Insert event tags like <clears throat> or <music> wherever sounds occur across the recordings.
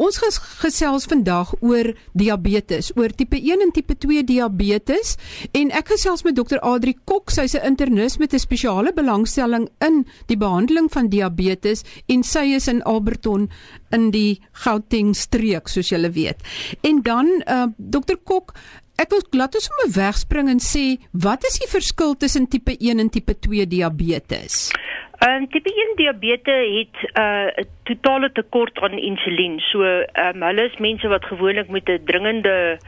Ons ges gesels vandag oor diabetes, oor tipe 1 en tipe 2 diabetes en ek gesels met dokter Adri Kok, sy's 'n internis met 'n spesiale belangstelling in die behandeling van diabetes en sy is in Alberton in die Gauteng streek soos julle weet. En dan uh, dokter Kok Ek wil glad ons sommer wegspring en sê wat is die verskil tussen tipe 1 en tipe 2 diabetes? Ehm um, tipe 1 diabetes het 'n uh, totale tekort aan insulien. So um, hulle is mense wat gewoonlik met 'n dringende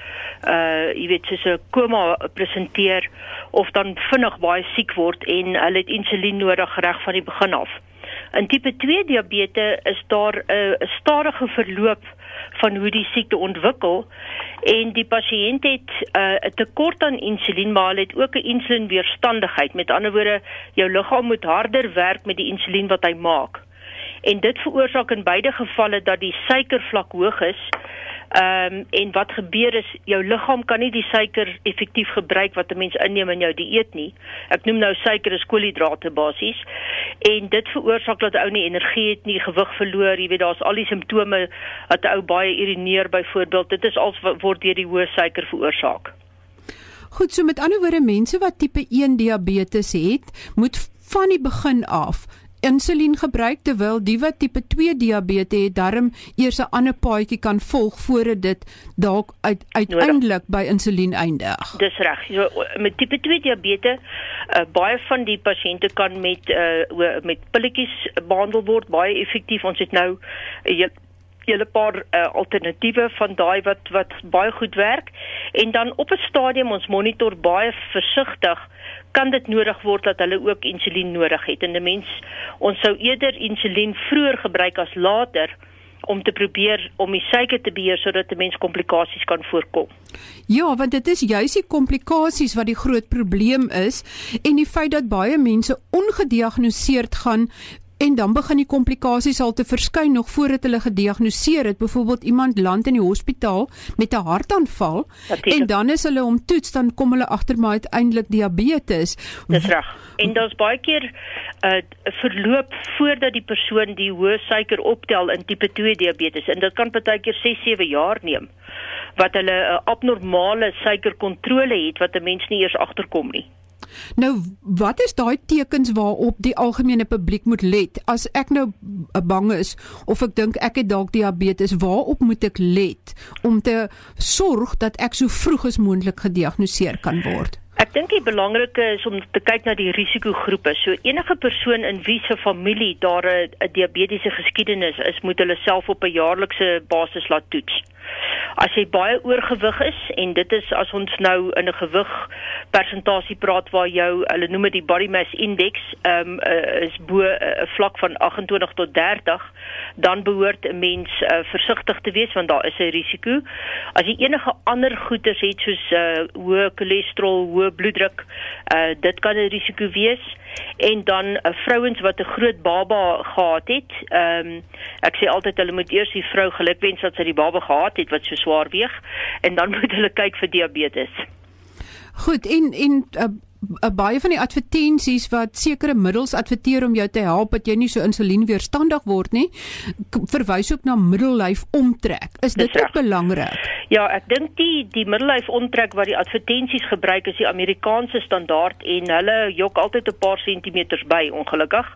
uh jy weet soos 'n koma presenteer of dan vinnig baie siek word en hulle het insulien nodig reg van die begin af. In tipe 2 diabetes is daar 'n uh, stadige verloop van hoe die siekte ontwikkel. En die pasiënt het 'n uh, tekort aan insulien maar hy het ook 'n insulienweerstandigheid. Met ander woorde jou liggaam moet harder werk met die insulien wat hy maak. En dit veroorsaak in beide gevalle dat die suikervlak hoog is Ehm um, en wat gebeur is jou liggaam kan nie die suiker effektief gebruik wat 'n mens inneem in jou dieet nie. Ek noem nou suiker is koolhidrate basies. En dit veroorsaak dat ou nie energie het nie, gewig verloor, jy weet daar's al die simptome dat ou baie urineer byvoorbeeld. Dit is als word deur die hoë suiker veroorsaak. Goed, so met ander woorde mense wat tipe 1 diabetes het, moet van die begin af insulien gebruik terwyl die wat tipe 2 diabetes het darm eers 'n ander paadjie kan volg voordat dit dalk uit, uiteindelik by insulien eindig. Dis reg. So met tipe 2 diabetes uh, baie van die pasiënte kan met uh, met pilletjies behandel word baie effektief. Ons het nou 'n hele paar uh, alternatiewe van daai wat wat baie goed werk en dan op 'n stadium ons monitor baie versigtig kan dit nodig word dat hulle ook insulien nodig het. En 'n mens ons sou eerder insulien vroeër gebruik as later om te probeer om die suiker te beheer sodat 'n mens komplikasies kan voorkom. Ja, want dit is juis die komplikasies wat die groot probleem is en die feit dat baie mense ongediagnoseerd gaan en dan begin die komplikasies al te verskyn nog voordat hulle gediagnoseer het. Byvoorbeeld iemand land in die hospitaal met 'n hartaanval en dan is hulle om toets dan kom hulle agter maar uiteindelik diabetes. Dis reg. En daar's baie keer 'n uh, verloop voordat die persoon die hoë suiker optel in tipe 2 diabetes en dit kan baie keer 6, 7 jaar neem wat hulle 'n uh, abnormale suikerkontrole het wat 'n mens nie eers agterkom nie. Nou, wat is daai tekens waarop die algemene publiek moet let? As ek nou bang is of ek dink ek het dalk diabetes, waarop moet ek let om te sorg dat ek so vroeg as moontlik gediagnoseer kan word? Ek dink die belangrike is om te kyk na die risikogroepe. So enige persoon in wie se familie daar 'n diabetiese geskiedenis is, moet hulle self op 'n jaarlikse basis laat toets. As jy baie oorgewig is en dit is as ons nou in 'n gewig persentasie praat waar jou hulle noem dit die body mass index um, uh, is bo 'n uh, vlak van 28 tot 30 dan behoort 'n mens uh, versigtig te wees want daar is 'n risiko. As jy enige ander goeters het soos uh, hoë cholesterol, hoë bloeddruk, uh, dit kan 'n risiko wees en dan uh, vrouens wat 'n groot baba gehad het. Ehm um, ek sê altyd hulle moet eers die vrou gelukwens dat sy die baba gehad het wat so swaar weeg en dan <laughs> moet hulle kyk vir diabetes. Goed en en uh, baie van die advertensies wat sekere middels adverteer om jou te help dat jy nie so insulienweerstandig word nie, verwys ook na middellyf omtrek. Is dit ook belangrik? Ja, ek dink die die middellyf omtrek wat die advertensies gebruik is die Amerikaanse standaard en hulle jok altyd 'n paar sentimeters by ongelukkig.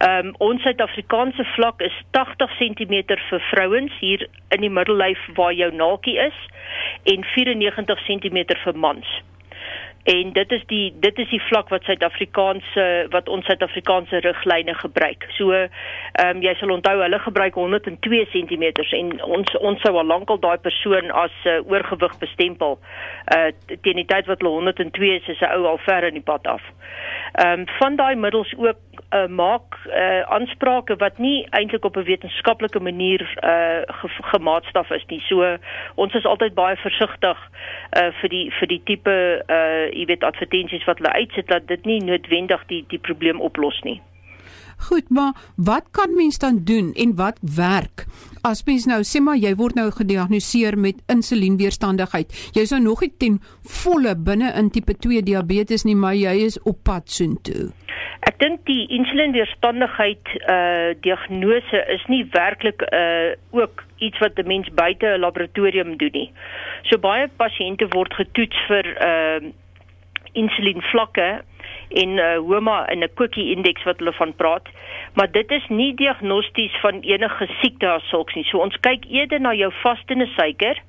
Ehm um, ons Suid-Afrikaanse vlak is 80 cm vir vrouens hier in die middellyf waar jou naaltjie is en 94 cm vir mans en dit is die dit is die vlak wat Suid-Afrikaanse wat ons Suid-Afrikaanse riglyne gebruik. So ehm um, jy sal onthou hulle gebruik 102 cm en ons ons sou al lankal daai persoon as uh, oorgewig bestempel. Uh teen die tyd wat hulle 102 is, is 'n ou al ver in die pad af. Ehm um, van daai middels ook uh, maak uh, aansprake wat nie eintlik op 'n wetenskaplike manier uh, ge gemaatstaf is nie. So ons is altyd baie versigtig uh, vir die vir die tipe uh jy weet advertensies wat hulle uitsit dat dit nie noodwendig die die probleem oplos nie. Goed, maar wat kan mens dan doen en wat werk? As mens nou sê maar jy word nou gediagnoseer met insulienweerstandigheid. Jy's nou nog nie ten volle binne in tipe 2 diabetes nie, maar jy is op pad soontoe. Ek dink die insulienweerstandigheid uh diagnose is nie werklik uh ook iets wat 'n mens buite 'n laboratorium doen nie. So baie pasiënte word getoets vir uh insulienvlakke en uh HOMA in 'n cookie indeks wat hulle van praat. Maar dit is nie diagnosties van enige siekte as sulks nie. So ons kyk eerder na jou vaste suiker.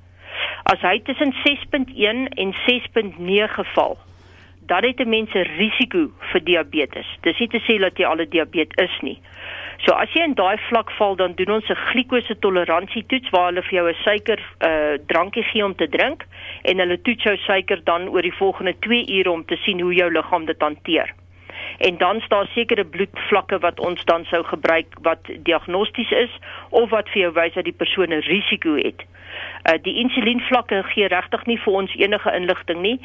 As hy tussen 6.1 en 6.9 val, dan het 'n mens 'n risiko vir diabetes. Dis nie te sê dat jy al 'n diabetes is nie. So as jy in daai vlak val, dan doen ons 'n glikose toleransietoets waar hulle vir jou 'n suiker uh drankie gee om te drink en hulle toets jou suiker dan oor die volgende 2 ure om te sien hoe jou liggaam dit hanteer. En dan staan sekere bloedvlakke wat ons dan sou gebruik wat diagnosties is of wat vir jou wys dat die persoon 'n risiko het. Uh, die insulienvlakke gee regtig nie vir ons enige inligting nie.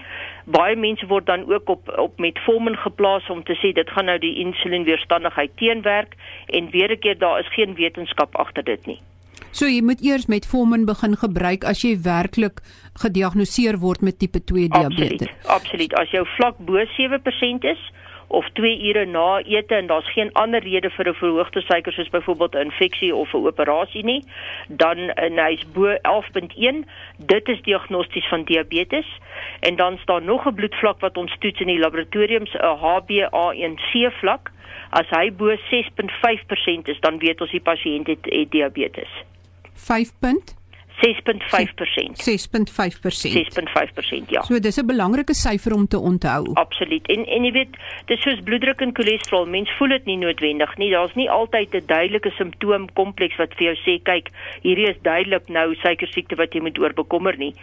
Baie mense word dan ook op op metformin geplaas om te sê dit gaan nou die insulienweerstandigheid teenwerk en weer 'n keer daar is geen wetenskap agter dit nie. So jy moet eers metformin begin gebruik as jy werklik gediagnoseer word met tipe 2 diabetes. Absoluut. Absoluut. As jou vlak bo 7% is, of 2 ure na ete en daar's geen ander rede vir 'n verhoogde suiker soos byvoorbeeld 'n infeksie of 'n operasie nie, dan en hy's bo 11.1, dit is diagnosties van diabetes en dan staan nog 'n bloedvlak wat ons toets in die laboratoriums 'n HbA1c vlak. As hy bo 6.5% is, dan weet ons die pasiënt het, het diabetes. 5. 6.5%. 6.5%. 6.5% ja. So dis 'n belangrike syfer om te onthou. Absoluut. En en jy weet, dis soos bloeddruk en cholesterol, mens voel dit nie noodwendig nie. Daar's nie altyd 'n duidelike simptoom kompleks wat vir jou sê, kyk, hierdie is duidelik nou suikersiekte wat jy moet oor bekommer nie.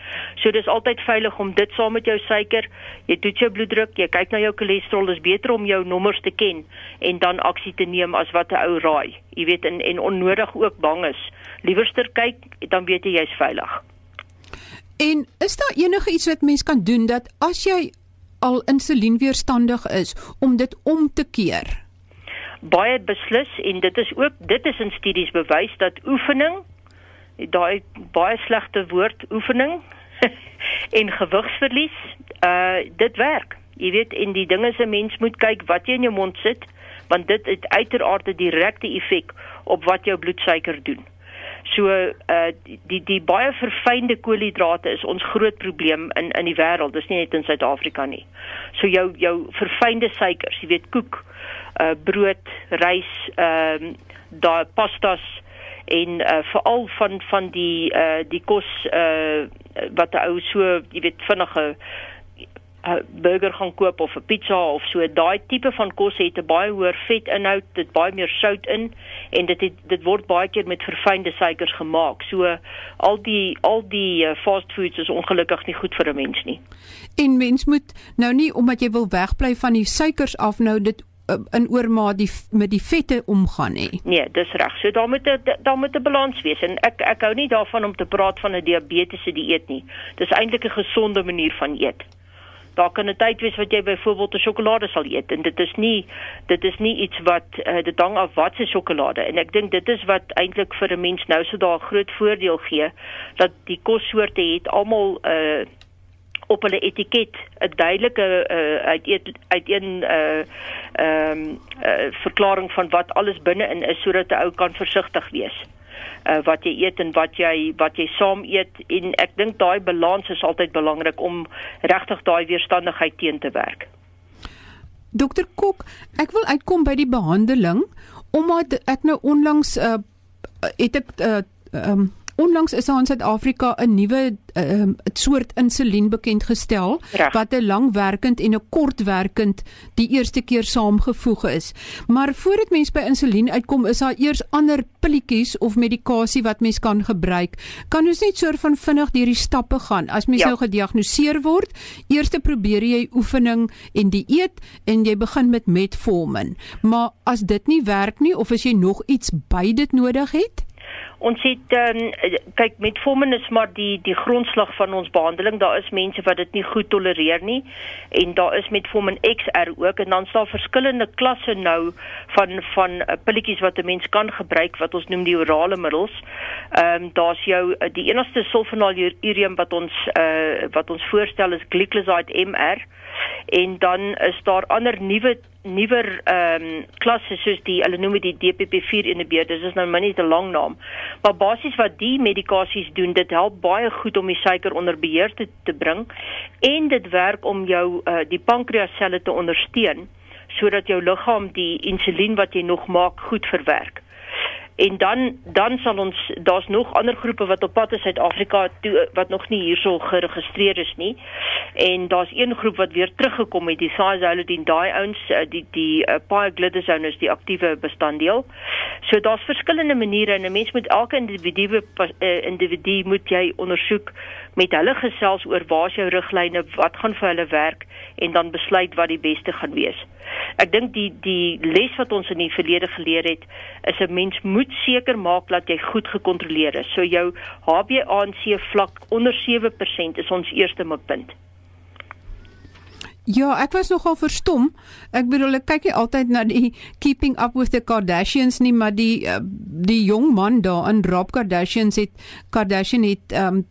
So dis altyd veilig om dit saam met jou suiker, jy toets jou bloeddruk, jy kyk na jou cholesterol, dis beter om jou nommers te ken en dan aksie te neem as wat 'n ou raai. Jy weet en en onnodig ook bang is liewerster kyk, dan weet jy jy's veilig. En is daar enige iets wat mens kan doen dat as jy al insulienweerstandig is om dit om te keer? Baie beslis en dit is ook dit is in studies bewys dat oefening daai baie slegte woord oefening <laughs> en gewigsverlies uh dit werk. Jy weet en die dinge se mens moet kyk wat jy in jou mond sit want dit het uiteraard 'n direkte effek op wat jou bloedsuiker doen. So uh die die baie verfynde koolhidrate is ons groot probleem in in die wêreld. Dis nie net in Suid-Afrika nie. So jou jou verfynde suikers, jy weet koek, uh brood, rys, ehm uh, daai pastas en uh veral van van die uh die kos uh wat 'n ou so, jy weet vinnige 'n burger gaan koop of 'n pizza of so daai tipe van kos het 'n baie hoër vetinhoud, dit baie meer sout in en dit het, dit word baie keer met verfynde suikers gemaak. So al die al die uh, fast foods is ongelukkig nie goed vir 'n mens nie. En mens moet nou nie omdat jy wil wegbly van die suikers af nou dit uh, in oormaat die met die vette omgaan nie. Nee, dis reg. So daar moet 'n daar moet 'n balans wees en ek ek hou nie daarvan om te praat van 'n diabetiese dieet nie. Dis eintlik 'n gesonde manier van eet daar kan 'n tyd wees wat jy byvoorbeeld 'n sjokolade sal eet en dit is nie dit is nie iets wat uh, dit hang af wat se sjokolade. En ek dink dit is wat eintlik vir 'n mens nou so daar groot voordeel gee dat die kossoorte het almal 'n uh, op hulle etiket 'n duidelike uh, uit uit een uh ehm um, uh, verklaring van wat alles binne-in is sodat 'n ou kan versigtig wees uh, wat jy eet en wat jy wat jy saam eet en ek dink daai balans is altyd belangrik om regtig daai weerstandigheid teen te werk. Dokter Kok, ek wil uitkom by die behandeling omdat ek nou onlangs uh, het ek uh, um, Onlangs is daar in Suid-Afrika 'n nuwe um, soort insulien bekend gestel Recht. wat 'n langwerkend en 'n kortwerkend die eerste keer saamgevoeg is. Maar voordat mens by insulien uitkom, is daar eers ander pilletjies of medikasie wat mens kan gebruik. Kan ons net soort van vinnig deur die stappe gaan? As mens ja. nou gediagnoseer word, eers probeer jy oefening en dieet en jy begin met metformin. Maar as dit nie werk nie of as jy nog iets by dit nodig het, Ons het um, kyk met Formin is maar die die grondslag van ons behandeling. Daar is mense wat dit nie goed tolereer nie en daar is met Formin XR ook en dan staan verskillende klasse nou van van uh, pilletjies wat 'n mens kan gebruik wat ons noem die orale middels. Ehm um, daar's jou uh, die enigste sulfonylureum wat ons uh, wat ons voorstel is glycoside MR en dan is daar ander nuwe nuwer ehm um, klasse soos die hulle noem dit die DPP4 inhibitor. Dit is nou maar net 'n lang naam. Maar basies wat die medikasies doen, dit help baie goed om die suiker onder beheer te, te bring en dit werk om jou uh, die pankreasselle te ondersteun sodat jou liggaam die insulien wat jy nog maak goed verwerk en dan dan sal ons daar's nog ander groepe wat op pad is Suid-Afrika toe wat nog nie hierso geregistreer is nie. En daar's een groep wat weer teruggekom het, die Siazolidine, daai ouens eh, die die uh, pioglitazone is die aktiewe bestanddeel. So daar's verskillende maniere en 'n mens moet elke individu uh, individu moet jy ondersoek met hulle gesels oor waar is jou riglyne, wat gaan vir hulle werk en dan besluit wat die beste gaan wees. Ek dink die die les wat ons in die verlede geleer het is 'n mens moet seker maak dat jy goed gekontroleer is. So jou HbA1c vlak onder 7% is ons eerste mikpunt. Ja, ek was nogal verstom. Ek bedoel ek kyk nie altyd na die Keeping Up with the Kardashians nie, maar die uh, die jong man daar in Rob Kardashian het Kardashian het um,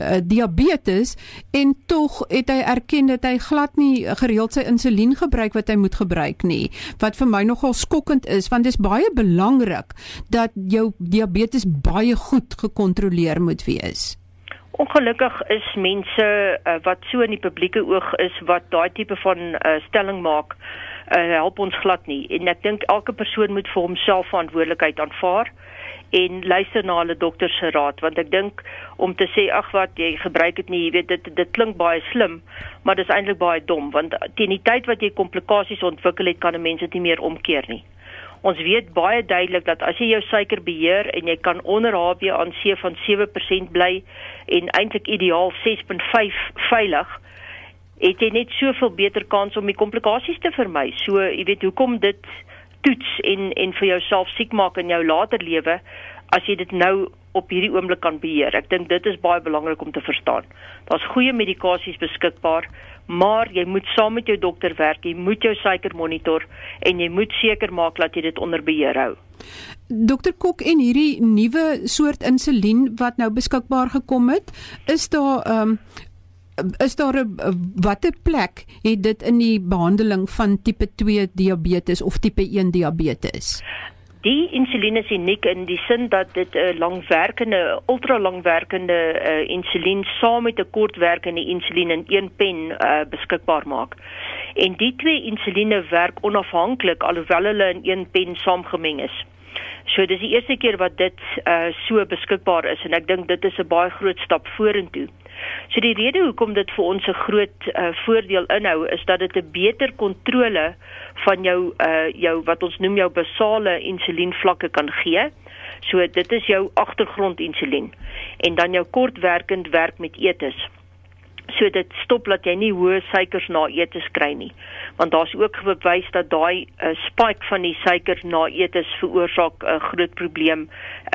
uh, diabetes en tog het hy erken dat hy glad nie gereeld sy insulien gebruik wat hy moet gebruik nie wat vir my nogal skokkend is want dit is baie belangrik dat jou diabetes baie goed gekontroleer moet wees. Ongelukkig is mense uh, wat so in die publieke oog is wat daai tipe van uh, stelling maak uh, help ons glad nie. En ek dink elke persoon moet vir homself verantwoordelikheid aanvaar en luister na hulle dokter se raad want ek dink om te sê ag wat jy gebruik dit nie jy weet dit dit klink baie slim maar dit is eintlik baie dom want teen die tyd wat jy komplikasies ontwikkel het kan 'n mens dit nie meer omkeer nie. Ons weet baie duidelik dat as jy jou suiker beheer en jy kan onder HbA1c van 7% bly en eintlik ideaal 6.5 veilig het jy net soveel beter kans om die komplikasies te vermy. So jy weet hoekom dit toets en en vir jouself siek maak in jou later lewe as jy dit nou op hierdie oomblik kan beheer. Ek dink dit is baie belangrik om te verstaan. Daar's goeie medikasies beskikbaar, maar jy moet saam met jou dokter werk. Jy moet jou suiker monitor en jy moet seker maak dat jy dit onder beheer hou. Dokter Kok en hierdie nuwe soort insulien wat nou beskikbaar gekom het, is daar ehm um, is daar 'n watter plek het dit in die behandeling van tipe 2 diabetes of tipe 1 diabetes? Die insulien is uniek in die sin dat dit 'n langwerkende, ultralangwerkende uh, insulien saam met 'n kortwerkende insulien in een pen uh, beskikbaar maak. En die twee insuline werk onafhanklik alhoewel hulle in een pen saamgemeng is. So dis die eerste keer wat dit uh, so beskikbaar is en ek dink dit is 'n baie groot stap vorentoe. So die rede hoekom dit vir ons 'n groot uh, voordeel inhou is dat dit 'n beter kontrole van jou uh, jou wat ons noem jou basale insulienvlakke kan gee. So dit is jou agtergrond insulien en dan jou kortwerkend werk met etes. So dit stop dat jy nie hoë suikers na etes kry nie. Want daar's ook bewys dat daai uh, spike van die suiker na etes veroorsaak 'n uh, groot probleem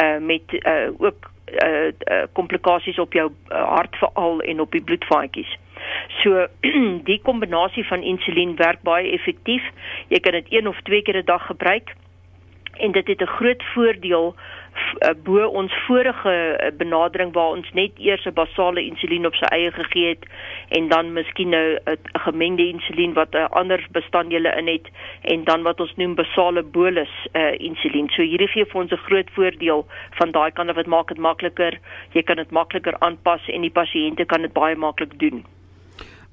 uh, met uh, ook uh, uh komplikasies op jou uh, hart veral en op die bloedvaatjies. So <clears throat> die kombinasie van insulien werk baie effektief. Jy kan dit een of twee keer 'n dag gebruik en dit het 'n groot voordeel uh, bo ons vorige uh, benadering waar ons net eers 'n basale insulien op sy eie gegee het en dan miskien 'n gemengde insulien wat 'n uh, ander bestanddele in het en dan wat ons noem basale bolus uh, insulien. So hierdie gee vir ons 'n groot voordeel van daai kant of dit maak dit makliker, jy kan dit makliker aanpas en die pasiënte kan dit baie maklik doen.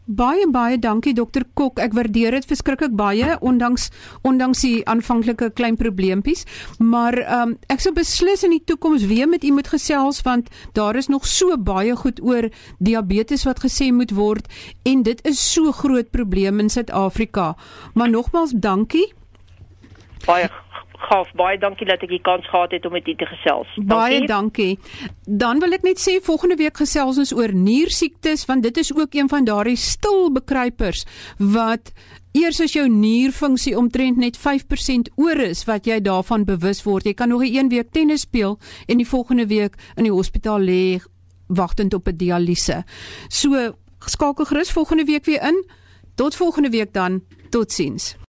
Baie baie dankie dokter Kok. Ek waardeer dit verskriklik baie ondanks ondanks die aanvanklike klein probleempies, maar ehm um, ek sou beslis in die toekoms weer met u moet gesels want daar is nog so baie goed oor diabetes wat gesê moet word en dit is so groot probleem in Suid-Afrika. Maar nogmals dankie. Baie gaaf. Baie dankie dat ek die kans gehad het om met u te gesels. Baie dankie. Dan wil ek net sê volgende week gesels ons oor niersiektes want dit is ook een van daardie stil bekruipers wat Eers as jou nierfunksie omtrent net 5% oor is wat jy daarvan bewus word. Jy kan nog 'n week tennis speel en die volgende week in die hospitaal lê wagtend op 'n dialyse. So skakel gerus volgende week weer in. Tot volgende week dan. Totsiens.